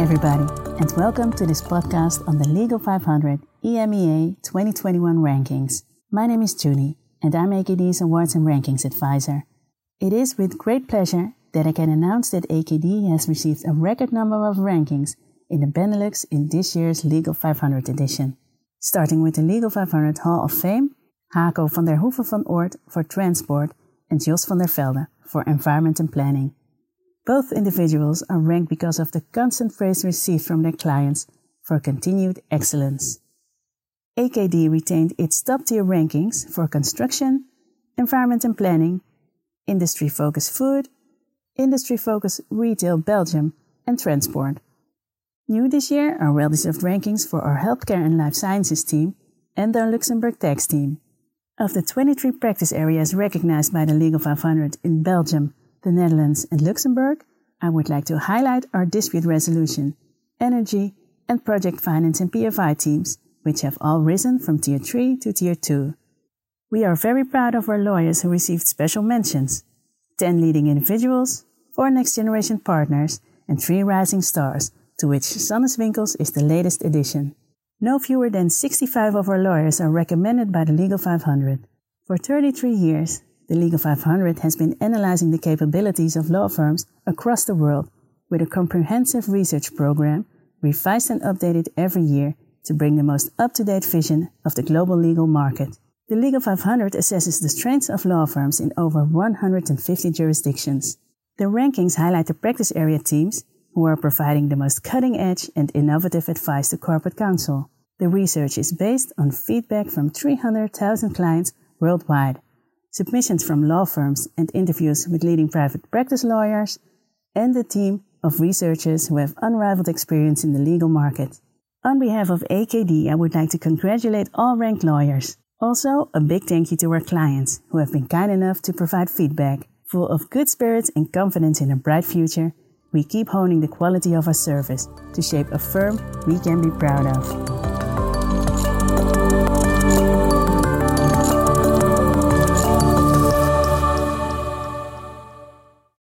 everybody, and welcome to this podcast on the Legal 500 EMEA 2021 rankings. My name is Junie, and I'm AKD's Awards and Rankings Advisor. It is with great pleasure that I can announce that AKD has received a record number of rankings in the Benelux in this year's Legal 500 edition. Starting with the Legal 500 Hall of Fame, Hako van der Hoeven van Oort for Transport and Jos van der Velde for Environment and Planning. Both individuals are ranked because of the constant praise received from their clients for continued excellence. AKD retained its top tier rankings for construction, environment and planning, industry focused food, industry focused retail Belgium, and transport. New this year are well deserved rankings for our healthcare and life sciences team and our Luxembourg tax team. Of the 23 practice areas recognized by the Legal 500 in Belgium, the Netherlands, and Luxembourg, I would like to highlight our dispute resolution, energy, and project finance and PFI teams, which have all risen from Tier 3 to Tier 2. We are very proud of our lawyers who received special mentions 10 leading individuals, 4 next generation partners, and 3 rising stars, to which Sannes Winkels is the latest addition. No fewer than 65 of our lawyers are recommended by the Legal 500. For 33 years, the Legal 500 has been analyzing the capabilities of law firms across the world with a comprehensive research program, revised and updated every year to bring the most up to date vision of the global legal market. The Legal 500 assesses the strengths of law firms in over 150 jurisdictions. The rankings highlight the practice area teams who are providing the most cutting edge and innovative advice to corporate counsel. The research is based on feedback from 300,000 clients worldwide submissions from law firms, and interviews with leading private practice lawyers, and a team of researchers who have unrivaled experience in the legal market. On behalf of AKD, I would like to congratulate all ranked lawyers. Also, a big thank you to our clients who have been kind enough to provide feedback. Full of good spirits and confidence in a bright future, we keep honing the quality of our service to shape a firm we can be proud of.